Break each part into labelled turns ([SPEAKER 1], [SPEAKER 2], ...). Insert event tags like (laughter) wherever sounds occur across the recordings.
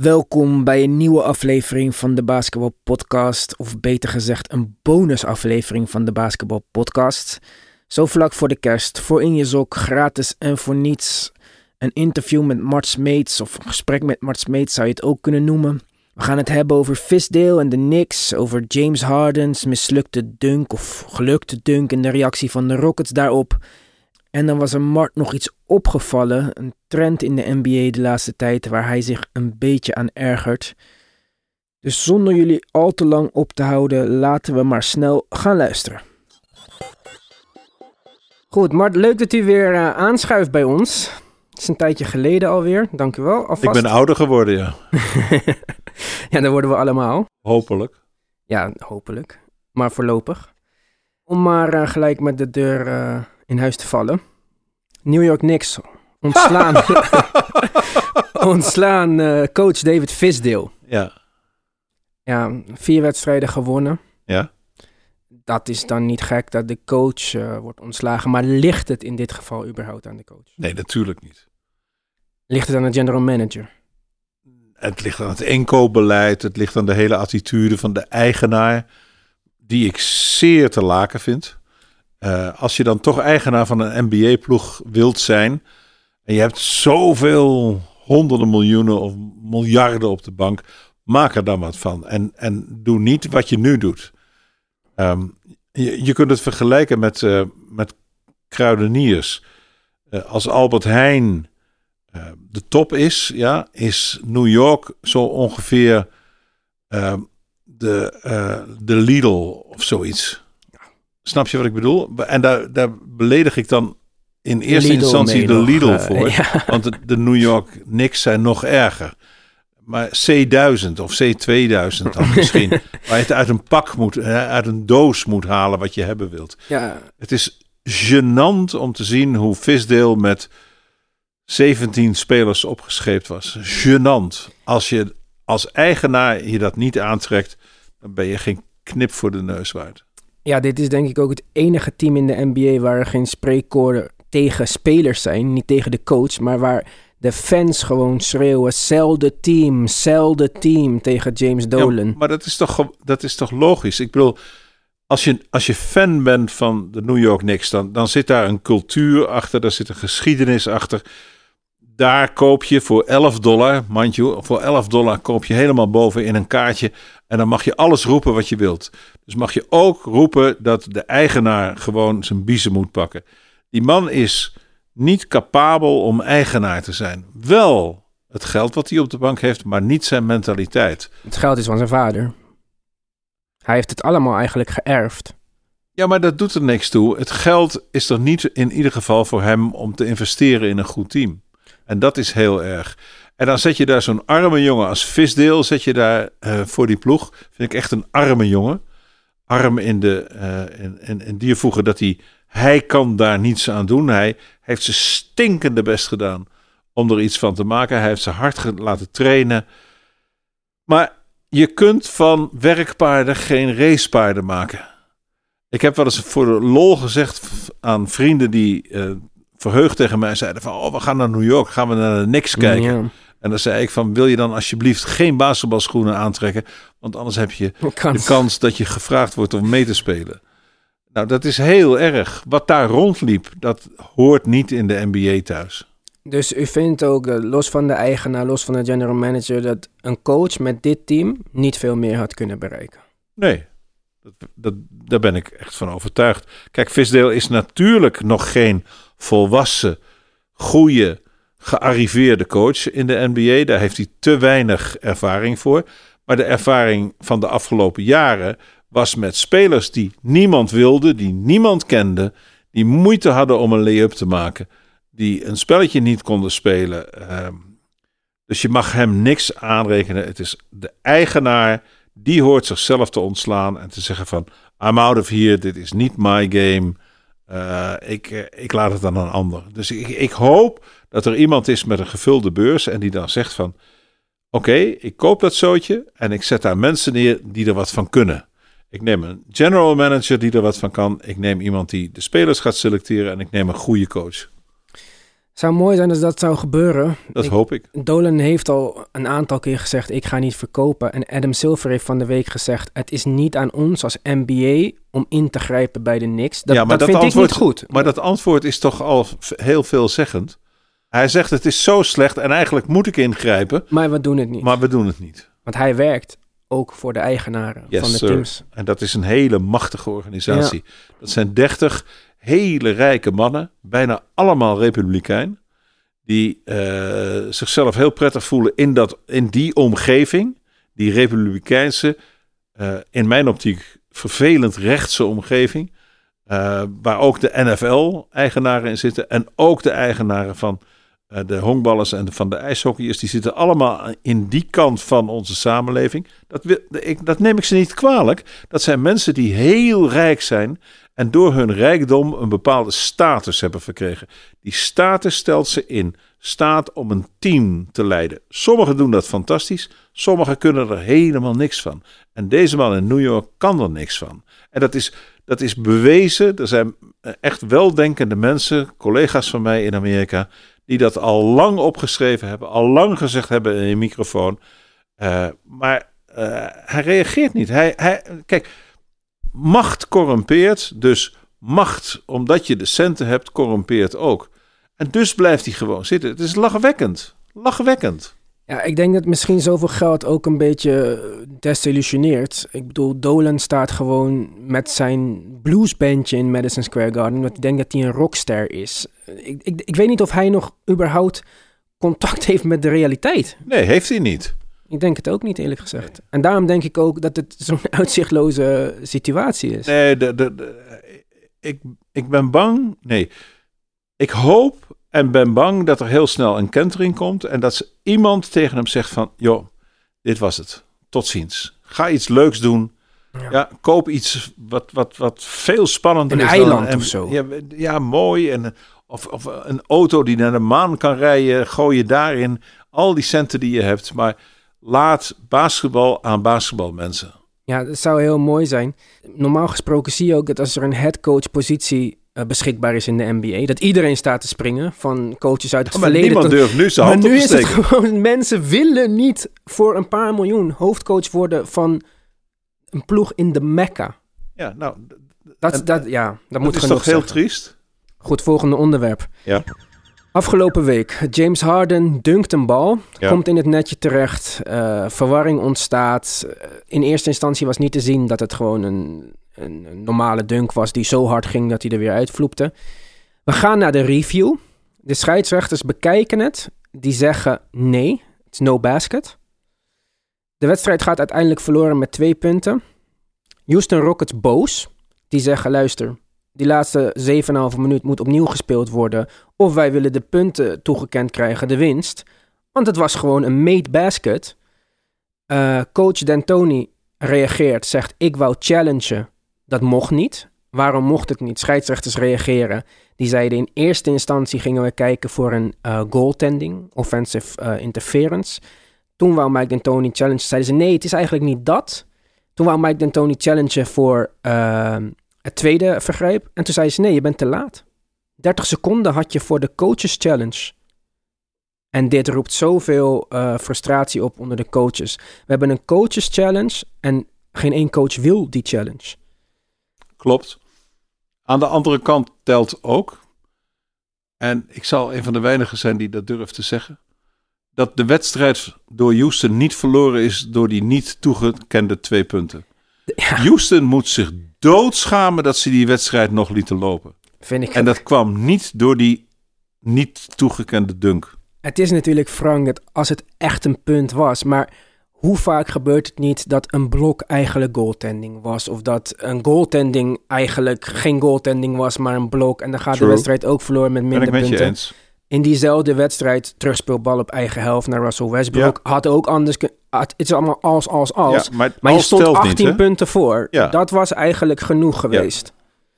[SPEAKER 1] Welkom bij een nieuwe aflevering van de Basketball Podcast, of beter gezegd een bonusaflevering van de Basketball Podcast. Zo vlak voor de kerst, voor in je zok, gratis en voor niets. Een interview met Mart Smeets, of een gesprek met Mart Smeets zou je het ook kunnen noemen. We gaan het hebben over Fisdale en de Knicks, over James Harden's mislukte dunk of gelukte dunk en de reactie van de Rockets daarop. En dan was er Mart nog iets opgevallen, een trend in de NBA de laatste tijd waar hij zich een beetje aan ergert. Dus zonder jullie al te lang op te houden, laten we maar snel gaan luisteren. Goed, Mart, leuk dat u weer uh, aanschuift bij ons. Het is een tijdje geleden alweer, dank u wel.
[SPEAKER 2] Alvast. Ik ben ouder geworden, ja. (laughs)
[SPEAKER 1] ja, dat worden we allemaal.
[SPEAKER 2] Hopelijk.
[SPEAKER 1] Ja, hopelijk. Maar voorlopig. Om maar uh, gelijk met de deur uh, in huis te vallen. New York Knicks ontslaan, (laughs) ontslaan uh, coach David Fisdale.
[SPEAKER 2] Ja.
[SPEAKER 1] Ja, vier wedstrijden gewonnen.
[SPEAKER 2] Ja.
[SPEAKER 1] Dat is dan niet gek dat de coach uh, wordt ontslagen. Maar ligt het in dit geval überhaupt aan de coach?
[SPEAKER 2] Nee, natuurlijk niet.
[SPEAKER 1] Ligt het aan de general manager?
[SPEAKER 2] Het ligt aan het inkoopbeleid. Het ligt aan de hele attitude van de eigenaar. Die ik zeer te laken vind. Uh, als je dan toch eigenaar van een NBA-ploeg wilt zijn. En je hebt zoveel honderden miljoenen of miljarden op de bank. Maak er dan wat van. En, en doe niet wat je nu doet. Um, je, je, kunt het vergelijken met, uh, met kruideniers. Uh, als Albert Heijn de top is, ja, is New York zo ongeveer ehm, de, de Lidl of zoiets. Snap je wat ik bedoel? En daar, daar beledig ik dan in eerste instantie de Lidl (laughs) voor. Ja. Want de, de, New York Knicks zijn nog erger. Maar C1000 of C2000 dan (laughs) misschien. waar je het uit een pak moet, uit een doos moet halen wat je hebben wilt.
[SPEAKER 1] Ja.
[SPEAKER 2] Het is gênant om te zien hoe Visdeel met 17 spelers opgescheept was. Gênant. Als je als eigenaar je dat niet aantrekt, dan ben je geen knip voor de neus waard.
[SPEAKER 1] Ja, dit is denk ik ook het enige team in de NBA waar er geen spreekkoorden tegen spelers zijn. Niet tegen de coach, maar waar de fans gewoon schreeuwen: sell the team, sell the team tegen James Dolan. Ja,
[SPEAKER 2] maar dat is, toch, dat is toch logisch? Ik bedoel, als je, als je fan bent van de New York Knicks, dan, dan zit daar een cultuur achter, daar zit een geschiedenis achter. Daar koop je voor 11 dollar, mandje, voor 11 dollar koop je helemaal boven in een kaartje. En dan mag je alles roepen wat je wilt. Dus mag je ook roepen dat de eigenaar gewoon zijn biezen moet pakken. Die man is niet capabel om eigenaar te zijn. Wel het geld wat hij op de bank heeft, maar niet zijn mentaliteit.
[SPEAKER 1] Het geld is van zijn vader. Hij heeft het allemaal eigenlijk geërfd.
[SPEAKER 2] Ja, maar dat doet er niks toe. Het geld is er niet in ieder geval voor hem om te investeren in een goed team. En dat is heel erg. En dan zet je daar zo'n arme jongen als visdeel, zet je daar uh, voor die ploeg. Vind ik echt een arme jongen. Arm in, de, uh, in, in, in die voegen dat hij, hij kan daar niets aan doen. Hij heeft zijn stinkende best gedaan om er iets van te maken. Hij heeft ze hard laten trainen. Maar je kunt van werkpaarden geen racepaarden maken. Ik heb wel eens voor de lol gezegd aan vrienden die uh, verheugd tegen mij zeiden van... oh, we gaan naar New York, gaan we naar de Knicks kijken. En dan zei ik van, wil je dan alsjeblieft geen basketbalschoenen aantrekken? Want anders heb je de kans dat je gevraagd wordt om mee te spelen. Nou, dat is heel erg. Wat daar rondliep, dat hoort niet in de NBA thuis.
[SPEAKER 1] Dus u vindt ook, los van de eigenaar, los van de general manager, dat een coach met dit team niet veel meer had kunnen bereiken?
[SPEAKER 2] Nee, dat, dat, daar ben ik echt van overtuigd. Kijk, Visdale is natuurlijk nog geen volwassen, goede, gearriveerde coach in de NBA. Daar heeft hij te weinig ervaring voor. Maar de ervaring van de afgelopen jaren was met spelers die niemand wilde, die niemand kende, die moeite hadden om een lay-up te maken, die een spelletje niet konden spelen. Ehm, dus je mag hem niks aanrekenen. Het is de eigenaar die hoort zichzelf te ontslaan en te zeggen van I'm out of here, dit is niet my game. Uh, ik, eh, ik laat het aan een ander. Dus ik, ik hoop dat er iemand is met een gevulde beurs en die dan zegt van... Oké, ik koop dat zootje en ik zet daar mensen neer die er wat van kunnen. Ik neem een general manager die er wat van kan. Ik neem iemand die de spelers gaat selecteren en ik neem een goede coach.
[SPEAKER 1] Zou mooi zijn als dat zou gebeuren.
[SPEAKER 2] Dat
[SPEAKER 1] Ik-
[SPEAKER 2] hoop ik.
[SPEAKER 1] Dolan heeft al een aantal keer gezegd: ik ga niet verkopen. En Adam Silver heeft van de week gezegd: het is niet aan ons als NBA om in te grijpen bij de Knicks. Dat,
[SPEAKER 2] Ja, maar
[SPEAKER 1] dat,
[SPEAKER 2] dat
[SPEAKER 1] vind ik
[SPEAKER 2] antwoord-
[SPEAKER 1] niet goed.
[SPEAKER 2] Maar dat antwoord is toch al heel veelzeggend. Hij zegt het is zo slecht en eigenlijk moet ik ingrijpen,
[SPEAKER 1] Maar we doen het niet.
[SPEAKER 2] maar we doen het niet.
[SPEAKER 1] Want hij werkt ook voor de eigenaren
[SPEAKER 2] Yes,
[SPEAKER 1] van de
[SPEAKER 2] sir.
[SPEAKER 1] teams.
[SPEAKER 2] En dat is een hele machtige organisatie. Dat zijn dertig hele rijke mannen, bijna allemaal republikein, die eh, zichzelf heel prettig voelen in, dat, in die omgeving, die republikeinse, eh, in mijn optiek vervelend rechtse omgeving, eh, waar ook de NFL-eigenaren in zitten en ook de eigenaren van de honkballers en van de ijshockeyers, die zitten allemaal in die kant van onze samenleving. Dat, wil, ik, dat neem ik ze niet kwalijk. Dat zijn mensen die heel rijk zijn en door hun rijkdom een bepaalde status hebben verkregen. Die status stelt ze in staat om een team te leiden. Sommigen doen dat fantastisch, sommigen kunnen er helemaal niks van. En deze man in New York kan er niks van. En dat is, dat is bewezen. Er zijn eh, echt weldenkende mensen, collega's van mij in Amerika, die dat al lang opgeschreven hebben, al lang gezegd hebben in een microfoon. Eh, maar eh, hij reageert niet. Hij, hij, kijk, macht corrumpeert, dus macht, omdat je de centen hebt, corrumpeert ook. En dus blijft hij gewoon zitten. Het is lachwekkend. Lachwekkend.
[SPEAKER 1] Ja, ik denk dat misschien zoveel geld ook een beetje eh, desillusioneert. Ik bedoel, Dolan staat gewoon met zijn bluesbandje in Madison Square Garden. Want ik denk dat hij een rockster is. Ik, ik, ik weet niet of hij nog überhaupt contact (laughs) heeft met de realiteit.
[SPEAKER 2] Nee, heeft hij niet.
[SPEAKER 1] Ik denk het ook niet, eerlijk gezegd. En daarom denk ik ook dat het zo'n (laughs) uitzichtloze situatie is.
[SPEAKER 2] Nee, de, de, de- ik, ik ben bang. Nee, ik hoop en ben bang dat er heel snel een kentering komt. En dat ze iemand tegen hem zegt van... joh, dit was het. Tot ziens. Ga iets leuks doen.
[SPEAKER 1] Ja.
[SPEAKER 2] Ja, koop iets wat, wat, wat veel spannender
[SPEAKER 1] Een
[SPEAKER 2] is.
[SPEAKER 1] eiland
[SPEAKER 2] dan,
[SPEAKER 1] of zo.
[SPEAKER 2] Ja, ja mooi. En, of, of een auto die naar de maan kan rijden. Gooi je daarin al die centen die je hebt. Maar laat basketbal aan basketbalmensen.
[SPEAKER 1] Ja, dat zou heel mooi zijn. Normaal gesproken zie je ook dat als er een headcoach-positie eh, beschikbaar is in de NBA, dat iedereen staat te springen van coaches uit het
[SPEAKER 2] Oh, maar
[SPEAKER 1] verleden.
[SPEAKER 2] niemand
[SPEAKER 1] tot-
[SPEAKER 2] durft nu zijn
[SPEAKER 1] maar
[SPEAKER 2] hand op
[SPEAKER 1] nu
[SPEAKER 2] te
[SPEAKER 1] is het gewoon, mensen willen niet voor een paar miljoen hoofdcoach worden van een ploeg in de Mecca.
[SPEAKER 2] Ja, nou,
[SPEAKER 1] Dat,
[SPEAKER 2] En-
[SPEAKER 1] dat, ja, dat,
[SPEAKER 2] dat
[SPEAKER 1] moet
[SPEAKER 2] is toch heel
[SPEAKER 1] zeggen.
[SPEAKER 2] triest?
[SPEAKER 1] Goed, volgende onderwerp.
[SPEAKER 2] Ja.
[SPEAKER 1] Afgelopen week, James Harden dunkt een bal,
[SPEAKER 2] Ja.
[SPEAKER 1] komt in het netje terecht, eh, verwarring ontstaat. In eerste instantie was niet te zien dat het gewoon een, een, normale dunk was die zo hard ging dat hij er weer uitvloepte. We gaan naar de review. De scheidsrechters bekijken het, die zeggen nee, het is no basket. De wedstrijd gaat uiteindelijk verloren met twee punten. Houston Rockets boos. Die zeggen, luister, die laatste 7,5 minuut moet opnieuw gespeeld worden. Of wij willen de punten toegekend krijgen, de winst. Want het was gewoon een made basket. Eh, coach D'Antoni reageert, zegt ik wou challengen. Dat mocht niet. Waarom mocht het niet? Scheidsrechters reageren. Die zeiden in eerste instantie gingen we kijken voor een eh, goaltending, offensive eh, interference. Toen wou Mike D'Antoni challengen. Zeiden ze nee, het is eigenlijk niet dat. Toen wou Mike D'Antoni challengen voor eh, het tweede vergrijp. En toen zei ze nee, je bent te laat. 30 seconden had je voor de coaches challenge. En dit roept zoveel eh, frustratie op onder de coaches. We hebben een coaches challenge en geen één coach wil die challenge.
[SPEAKER 2] Klopt. Aan de andere kant telt ook, en ik zal een van de weinigen zijn die dat durft te zeggen, dat de wedstrijd door Houston niet verloren is door die niet toegekende twee punten.
[SPEAKER 1] Ja,
[SPEAKER 2] Houston moet zich doodschamen dat ze die wedstrijd nog lieten lopen.
[SPEAKER 1] vind ik.
[SPEAKER 2] En dat kwam niet door die niet toegekende dunk.
[SPEAKER 1] Het is natuurlijk Frank dat als het echt een punt was, maar hoe vaak gebeurt het niet dat een blok eigenlijk goaltending was? Of dat een goaltending eigenlijk geen goaltending was, maar een blok. En dan gaat
[SPEAKER 2] True.
[SPEAKER 1] de wedstrijd ook verloren met
[SPEAKER 2] Ben
[SPEAKER 1] minder
[SPEAKER 2] ik met je
[SPEAKER 1] punten.
[SPEAKER 2] eens.
[SPEAKER 1] In diezelfde wedstrijd terugspeelbal op eigen helft naar Russell Westbrook. Had ook anders Het is allemaal als, als, als.
[SPEAKER 2] Ja, maar
[SPEAKER 1] maar je stond
[SPEAKER 2] telt
[SPEAKER 1] 18
[SPEAKER 2] niet, hè?
[SPEAKER 1] punten voor.
[SPEAKER 2] Ja.
[SPEAKER 1] Dat was eigenlijk genoeg geweest.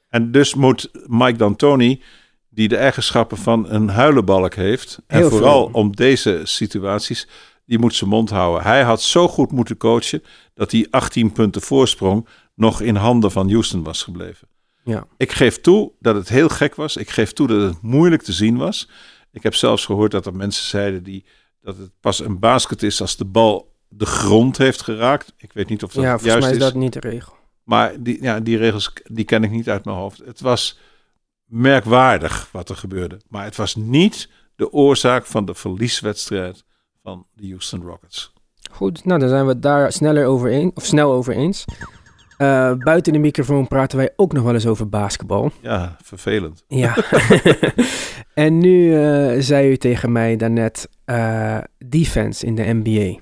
[SPEAKER 2] En dus moet Mike D'Antoni, die de eigenschappen van een huilenbalk heeft, en
[SPEAKER 1] Heel
[SPEAKER 2] vooral
[SPEAKER 1] veel.
[SPEAKER 2] om deze situaties, die moet zijn mond houden. Hij had zo goed moeten coachen dat die 18 punten voorsprong nog in handen van Houston was gebleven.
[SPEAKER 1] Ja.
[SPEAKER 2] Ik geef toe dat het heel gek was. Ik geef toe dat het moeilijk te zien was. Ik heb zelfs gehoord dat er mensen zeiden die, dat het pas een basket is als de bal de grond heeft geraakt. Ik weet niet of dat
[SPEAKER 1] ja,
[SPEAKER 2] juist
[SPEAKER 1] volgens mij is
[SPEAKER 2] is.
[SPEAKER 1] dat niet de regel.
[SPEAKER 2] Maar die, ja, die regels die ken ik niet uit mijn hoofd. Het was merkwaardig wat er gebeurde. Maar het was niet de oorzaak van de verlieswedstrijd van de Houston Rockets.
[SPEAKER 1] Goed, nou dan zijn we het daar sneller over eens, of snel over eens. Eh, buiten de microfoon praten wij ook nog wel eens over basketbal.
[SPEAKER 2] Ja, vervelend.
[SPEAKER 1] Ja. (laughs) en nu eh, zei u tegen mij daarnet eh defense in de NBA.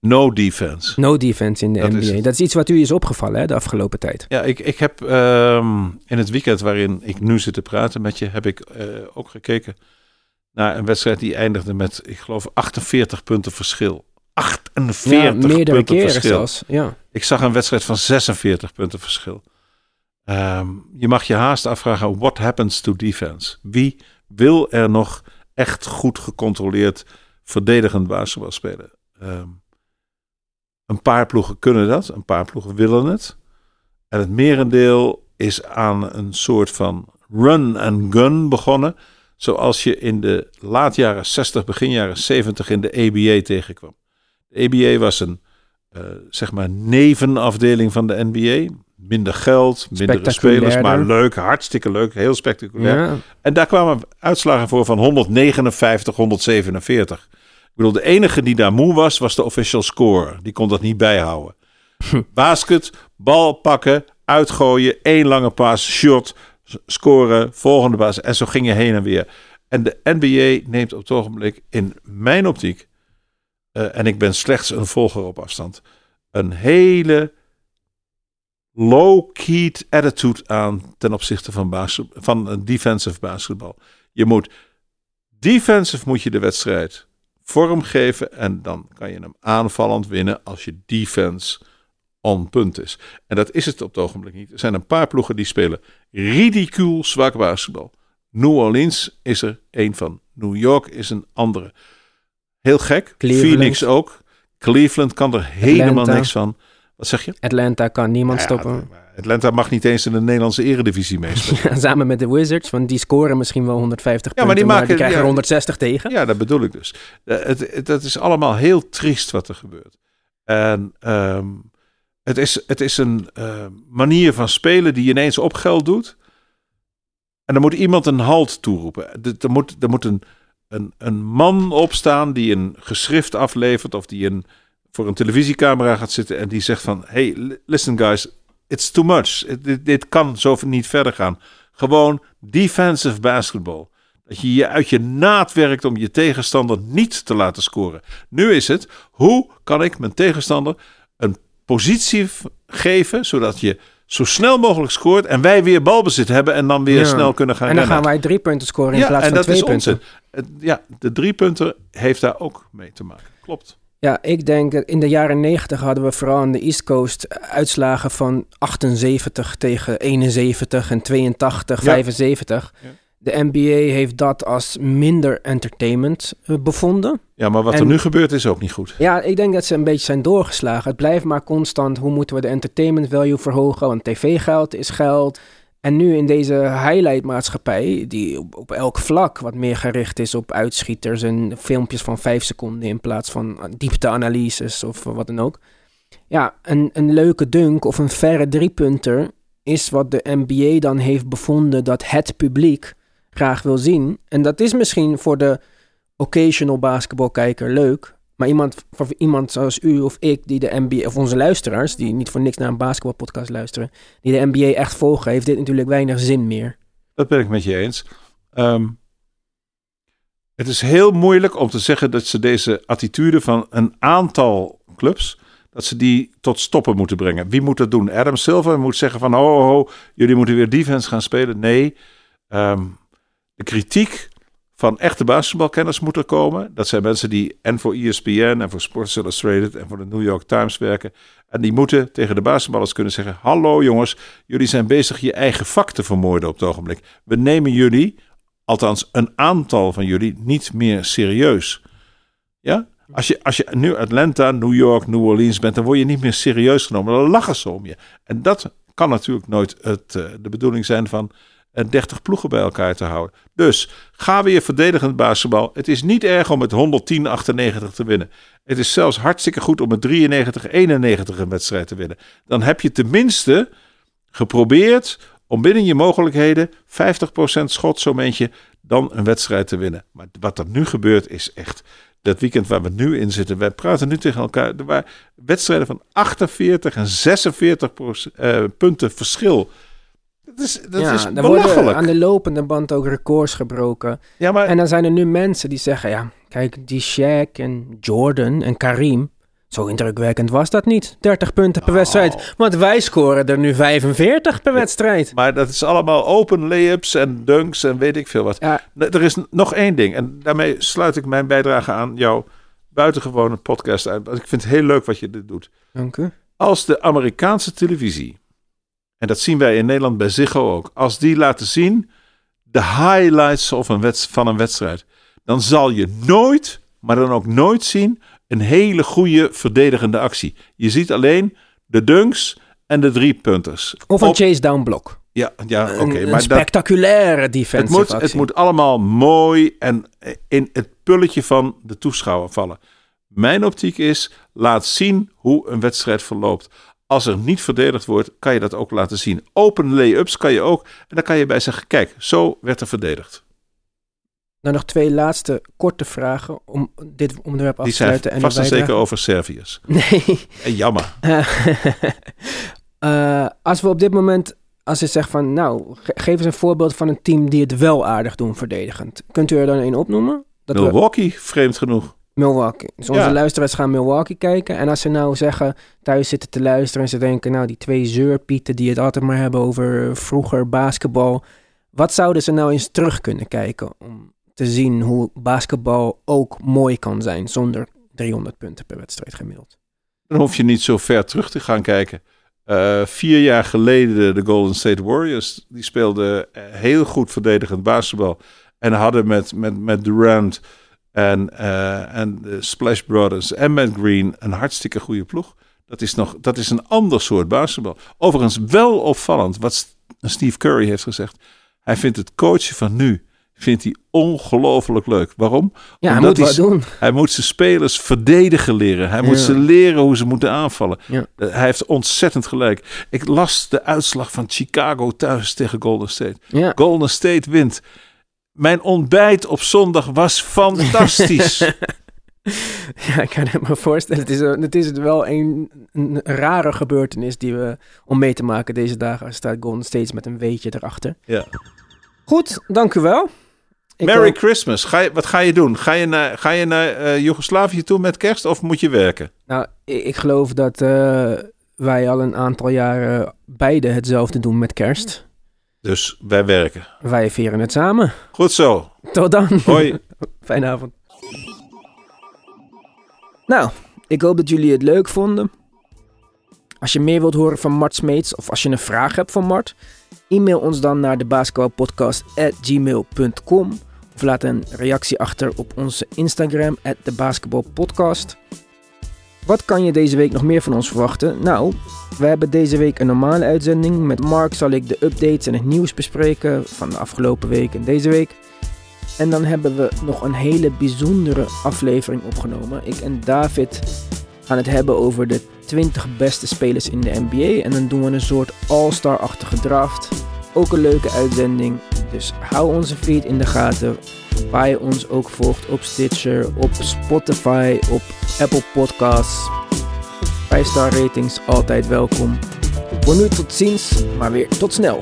[SPEAKER 2] No defense.
[SPEAKER 1] No defense in de
[SPEAKER 2] Dat
[SPEAKER 1] NBA.
[SPEAKER 2] is
[SPEAKER 1] dat is iets wat u is opgevallen hè, de afgelopen tijd.
[SPEAKER 2] Ja, ik, ik heb ehm, in het weekend waarin ik nu zit te praten met je, heb ik ook gekeken naar een wedstrijd die eindigde met, ik geloof, 48 punten verschil. 48
[SPEAKER 1] ja, meerdere
[SPEAKER 2] punten
[SPEAKER 1] keren
[SPEAKER 2] verschil.
[SPEAKER 1] zelfs. Ja.
[SPEAKER 2] Ik zag een wedstrijd van 46 punten verschil. Ehm, je mag je haast afvragen, what happens to defense? Wie wil er nog echt goed gecontroleerd verdedigend basketbal spelen? Ehm, een paar ploegen kunnen dat, een paar ploegen willen het. En het merendeel is aan een soort van run and gun begonnen. Zoals je in de laat jaren 60, begin jaren 70 in de ABA tegenkwam. De ABA was een eh, zeg maar nevenafdeling van de NBA. Minder geld, mindere spelers, maar leuk, hartstikke leuk, heel spectaculair.
[SPEAKER 1] Ja.
[SPEAKER 2] En daar kwamen uitslagen voor van 159, 147. Ik bedoel, de enige die daar moe was, was de official scorer. Die kon dat niet bijhouden. (laughs) Basket, bal pakken, uitgooien, één lange paas, shot, scoren, volgende paas. En zo ging je heen en weer. En de NBA neemt op het ogenblik in mijn optiek, eh, en ik ben slechts een volger op afstand, een hele low-keyed attitude aan ten opzichte van, van een defensive basketbal. Je moet defensive moet je de wedstrijd vormgeven en dan kan je hem aanvallend winnen als je defense on punt is. En dat is het op het ogenblik niet. Er zijn een paar ploegen die spelen ridicuul zwak basketbal. New Orleans is er een van. New York is een andere. Heel gek.
[SPEAKER 1] Cleveland.
[SPEAKER 2] Phoenix ook. Cleveland kan er helemaal
[SPEAKER 1] Atlanta.
[SPEAKER 2] niks van. Wat zeg je?
[SPEAKER 1] Atlanta kan niemand
[SPEAKER 2] Ja,
[SPEAKER 1] stoppen.
[SPEAKER 2] Atlanta mag niet eens in de Nederlandse eredivisie meespelen. (laughs)
[SPEAKER 1] Samen met de Wizards, want die scoren misschien wel 150
[SPEAKER 2] Ja, maar die
[SPEAKER 1] maar
[SPEAKER 2] maken-
[SPEAKER 1] die krijgen
[SPEAKER 2] ja.
[SPEAKER 1] er 160 tegen.
[SPEAKER 2] Ja, dat bedoel ik dus. Eh, Het, het, dat is allemaal heel triest wat er gebeurt. En ehm, het, is, het is een eh, manier van spelen die ineens op geld doet. En dan moet iemand een halt toeroepen. Er- moet, er moet een, een, man opstaan die een geschrift aflevert of die een, voor een televisiecamera gaat zitten en die zegt van... Hey, li- listen guys, it's too much. Dit, dit kan zo niet verder gaan. Gewoon defensive basketball. Dat je je uit je naad werkt om je tegenstander niet te laten scoren. Nu is het, hoe kan ik mijn tegenstander positie geven, zodat je zo snel mogelijk scoort en wij weer balbezit hebben en dan weer
[SPEAKER 1] Ja.
[SPEAKER 2] snel kunnen gaan
[SPEAKER 1] En dan
[SPEAKER 2] rennen.
[SPEAKER 1] gaan wij drie punten scoren in
[SPEAKER 2] ja,
[SPEAKER 1] plaats
[SPEAKER 2] en
[SPEAKER 1] van
[SPEAKER 2] dat
[SPEAKER 1] twee
[SPEAKER 2] is
[SPEAKER 1] punten.
[SPEAKER 2] onzin. Ja, de drie punten heeft daar ook mee te maken. Klopt.
[SPEAKER 1] Ja, ik denk in de jaren 90 hadden we vooral aan de East Coast uitslagen van 78 tegen 71 en 82,
[SPEAKER 2] Ja.
[SPEAKER 1] 75. De NBA heeft dat als minder entertainment eh, bevonden.
[SPEAKER 2] Ja, maar wat er nu gebeurt is ook niet goed.
[SPEAKER 1] Ja, ik denk dat ze een beetje zijn doorgeslagen. Het blijft maar constant, hoe moeten we de entertainment value verhogen? Want tv-geld is geld. En nu in deze highlight-maatschappij, die op, op elk vlak wat meer gericht is op uitschieters en filmpjes van vijf seconden in plaats van diepteanalyses of wat dan ook. Ja, een, een leuke dunk of een verre driepunter is wat de NBA dan heeft bevonden dat het publiek graag wil zien. En dat is misschien voor de occasional basketbalkijker leuk. Maar iemand, voor iemand zoals u of ik, die de NBA, of onze luisteraars, die niet voor niks naar een basketbalpodcast luisteren, die de NBA echt volgen, heeft dit natuurlijk weinig zin meer.
[SPEAKER 2] Dat ben ik met je eens. Ehm, het is heel moeilijk om te zeggen dat ze deze attitude van een aantal clubs, dat ze die tot stoppen moeten brengen. Wie moet dat doen? Adam Silver moet zeggen van, ho, ho, ho, jullie moeten weer defense gaan spelen. Nee, Ehm, de kritiek van echte basketbalkenners moet er komen. Dat zijn mensen die en voor ESPN en voor Sports Illustrated en voor de New York Times werken. En die moeten tegen de basketballers kunnen zeggen: Hallo jongens, jullie zijn bezig je eigen vak te vermoorden op het ogenblik. We nemen jullie, althans een aantal van jullie, niet meer serieus. Ja? Als je, als je nu Atlanta, New York, New Orleans bent, dan word je niet meer serieus genomen. Dan lachen ze om je. En dat kan natuurlijk nooit het, eh, de bedoeling zijn van en 30 ploegen bij elkaar te houden. Dus ga weer verdedigend basketbal. Het is niet erg om met 110-98 te winnen. Het is zelfs hartstikke goed om met 93-91 een wedstrijd te winnen. Dan heb je tenminste geprobeerd om binnen je mogelijkheden 50% schot zo'n eentje dan een wedstrijd te winnen. Maar wat er nu gebeurt is echt dat weekend waar we nu in zitten. Wij praten nu tegen elkaar. Er waren wedstrijden van 48 en 46 uh, punten verschil. Dat is, dat
[SPEAKER 1] ja,
[SPEAKER 2] is belachelijk.
[SPEAKER 1] worden aan de lopende band ook records gebroken.
[SPEAKER 2] ja, maar
[SPEAKER 1] En dan zijn er nu mensen die zeggen, ja, kijk, die Shaq en Jordan en Karim, zo indrukwekkend was dat niet. 30 punten per
[SPEAKER 2] Oh.
[SPEAKER 1] wedstrijd. Want wij scoren er nu 45 per wedstrijd.
[SPEAKER 2] Maar dat is allemaal open layups en dunks en weet ik veel wat.
[SPEAKER 1] Ja,
[SPEAKER 2] Er is nog één ding. En daarmee sluit ik mijn bijdrage aan jouw buitengewone podcast uit. Want ik vind het heel leuk wat je dit doet.
[SPEAKER 1] dank u.
[SPEAKER 2] Als de Amerikaanse televisie, en dat zien wij in Nederland bij Ziggo ook, als die laten zien de highlights of een van een wedstrijd, dan zal je nooit, maar dan ook nooit zien, een hele goede verdedigende actie. Je ziet alleen de dunks en de driepunters.
[SPEAKER 1] Of een
[SPEAKER 2] Op-
[SPEAKER 1] chase down block.
[SPEAKER 2] Ja, ja oké. maar dat,
[SPEAKER 1] spectaculaire
[SPEAKER 2] het,
[SPEAKER 1] defensive
[SPEAKER 2] moet,
[SPEAKER 1] actie.
[SPEAKER 2] het moet allemaal mooi en in het pulletje van de toeschouwer vallen. Mijn optiek is, laat zien hoe een wedstrijd verloopt. Als er niet verdedigd wordt, kan je dat ook laten zien. Open lay-ups kan je ook. En dan kan je bij zeggen, kijk, zo werd er verdedigd.
[SPEAKER 1] Dan nog twee laatste korte vragen om dit onderwerp af
[SPEAKER 2] Die
[SPEAKER 1] te
[SPEAKER 2] zijn
[SPEAKER 1] sluiten. en
[SPEAKER 2] vast en zeker over Serviërs. (laughs)
[SPEAKER 1] Nee.
[SPEAKER 2] En jammer. (laughs)
[SPEAKER 1] Eh, als we op dit moment, als je zegt van, nou, ge- geef eens een voorbeeld van een team die het wel aardig doen verdedigend. Kunt u er dan een opnoemen? Dat we-
[SPEAKER 2] Milwaukee, vreemd genoeg.
[SPEAKER 1] Milwaukee. Dus onze
[SPEAKER 2] Ja.
[SPEAKER 1] luisteraars gaan Milwaukee kijken. En als ze nou zeggen, thuis zitten te luisteren en ze denken, nou, die twee zeurpieten die het altijd maar hebben over vroeger basketbal. Wat zouden ze nou eens terug kunnen kijken om te zien hoe basketbal ook mooi kan zijn zonder 300 punten per wedstrijd gemiddeld?
[SPEAKER 2] Dan hoef je niet zo ver terug te gaan kijken. Eh, vier jaar geleden de Golden State Warriors. Die speelden eh, heel goed verdedigend basketbal. En hadden met, met, met Durant en, eh, en de Splash Brothers en met Green een hartstikke goede ploeg. Dat is, nog, dat is een ander soort basketbal. Overigens wel opvallend wat Steve Curry heeft gezegd. Hij vindt het coachen van nu vindt hij ongelooflijk leuk. Waarom?
[SPEAKER 1] Ja, hij moet
[SPEAKER 2] hij-
[SPEAKER 1] doen.
[SPEAKER 2] Hij moet zijn spelers verdedigen leren. Hij moet ze leren hoe ze moeten aanvallen.
[SPEAKER 1] Ja.
[SPEAKER 2] Hij heeft ontzettend gelijk. Ik las de uitslag van Chicago thuis tegen Golden State.
[SPEAKER 1] Ja.
[SPEAKER 2] Golden State wint. Mijn ontbijt op zondag was fantastisch. (laughs)
[SPEAKER 1] Ja, ik kan het me voorstellen. Het is, een- het is wel een, een rare gebeurtenis die we om mee te maken deze dagen. Staat Golden State met een weetje erachter.
[SPEAKER 2] ja.
[SPEAKER 1] Goed, dank u wel. Ik
[SPEAKER 2] Merry Christmas. Ga je, wat ga je doen? Ga je naar, ga je naar eh, Joegoslavië toe met kerst of moet je werken?
[SPEAKER 1] Nou, ik, ik geloof dat eh, wij al een aantal jaren beide hetzelfde doen met kerst.
[SPEAKER 2] Dus wij werken.
[SPEAKER 1] Wij vieren het samen.
[SPEAKER 2] Goed zo.
[SPEAKER 1] Tot dan.
[SPEAKER 2] Hoi. (laughs)
[SPEAKER 1] Fijne avond. Nou, ik hoop dat jullie het leuk vonden. Als je meer wilt horen van Mart Smeets of als je een vraag hebt van Mart, e-mail ons dan naar de basketbalpodcast@gmail.com of laat een reactie achter op onze Instagram de basketbalpodcast. Wat kan je deze week nog meer van ons verwachten? Nou, we hebben deze week een normale uitzending. Met Mark zal ik de updates en het nieuws bespreken van de afgelopen week en deze week. En dan hebben we nog een hele bijzondere aflevering opgenomen. Ik en David gaan het hebben over de 20 beste spelers in de NBA. En dan doen we een soort all-star-achtige draft. Ook een leuke uitzending. Dus hou onze feed in de gaten. Waar je ons ook volgt op Stitcher, op Spotify, op Apple Podcasts. 5-star ratings, altijd welkom. Voor nu tot ziens, maar weer tot snel.